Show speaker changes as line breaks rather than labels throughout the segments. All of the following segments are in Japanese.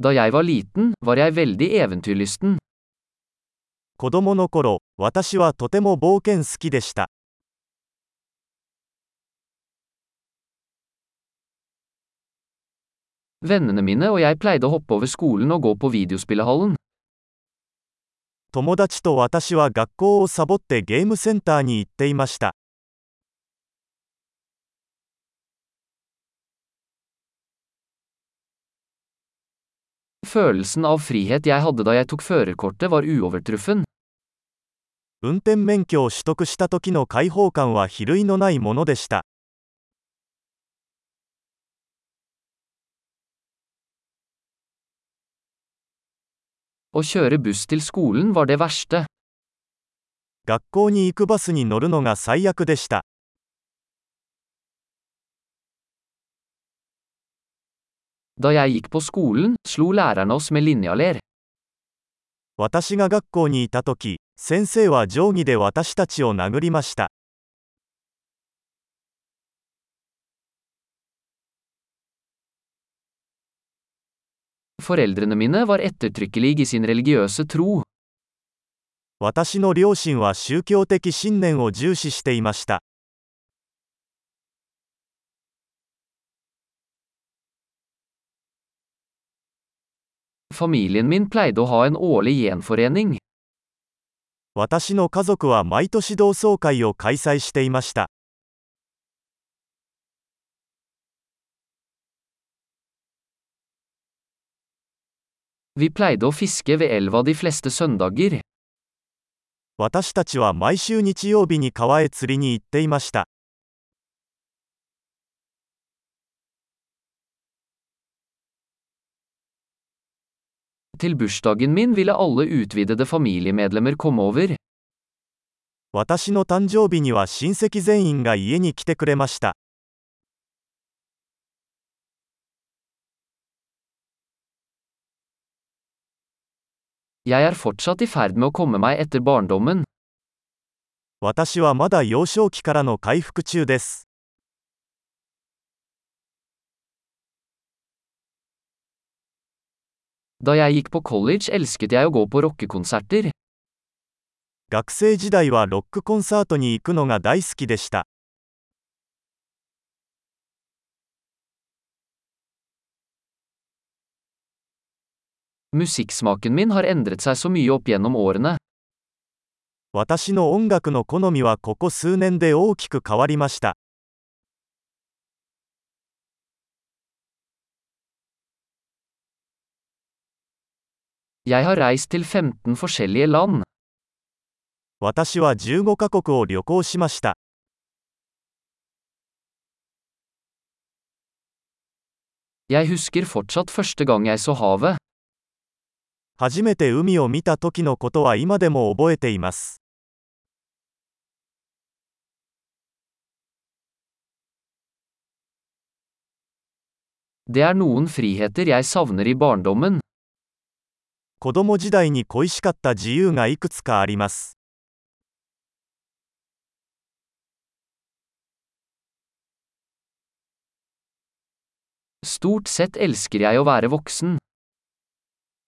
Da jeg
子供の頃、私はとても冒険好きでした。友達と私は学校をサボってゲームセンターに行っていました。
Følelsen av frihet jeg hadde da jeg tok førerkortet var uovertruffen.
運転免許を取得した時の解放感は比類のないものでした。
Å kjøre buss til skolen var det verste.
学校に行くバスに乗るのが最悪でした。私が学校にいたとき、先生は定規で私たちを殴りました。私の両親は宗教的信念を重視していました。私の家族は毎年同窓会を開催していました。私たちは毎週日曜日に川へ釣りに行っていました。
Til bursdagen min ville alle utvidede familiemedlemmer komme over.
私の誕生日には親戚全員が家に来てくれました。
Jeg er fortsatt i ferd med å komme meg etter barndommen.
私はまだ幼少期からの回復中です。学生時代はロックコンサートに行くのが大好きでした。私の音楽の好みはここ数年で大きく変わりました。
Jeg har reist til 15 forskjellige land.
私は15カ国を旅行しました。
Jeg husker fortsatt første gang jeg så havet.
初めて海を見た時のことは今でも覚えています。
Det er noen friheter jeg savner i barndommen.
子供時代に恋しかった自由がいくつかあります。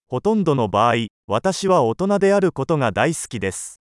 ほとんどの場合、私は大人であることが大好きです。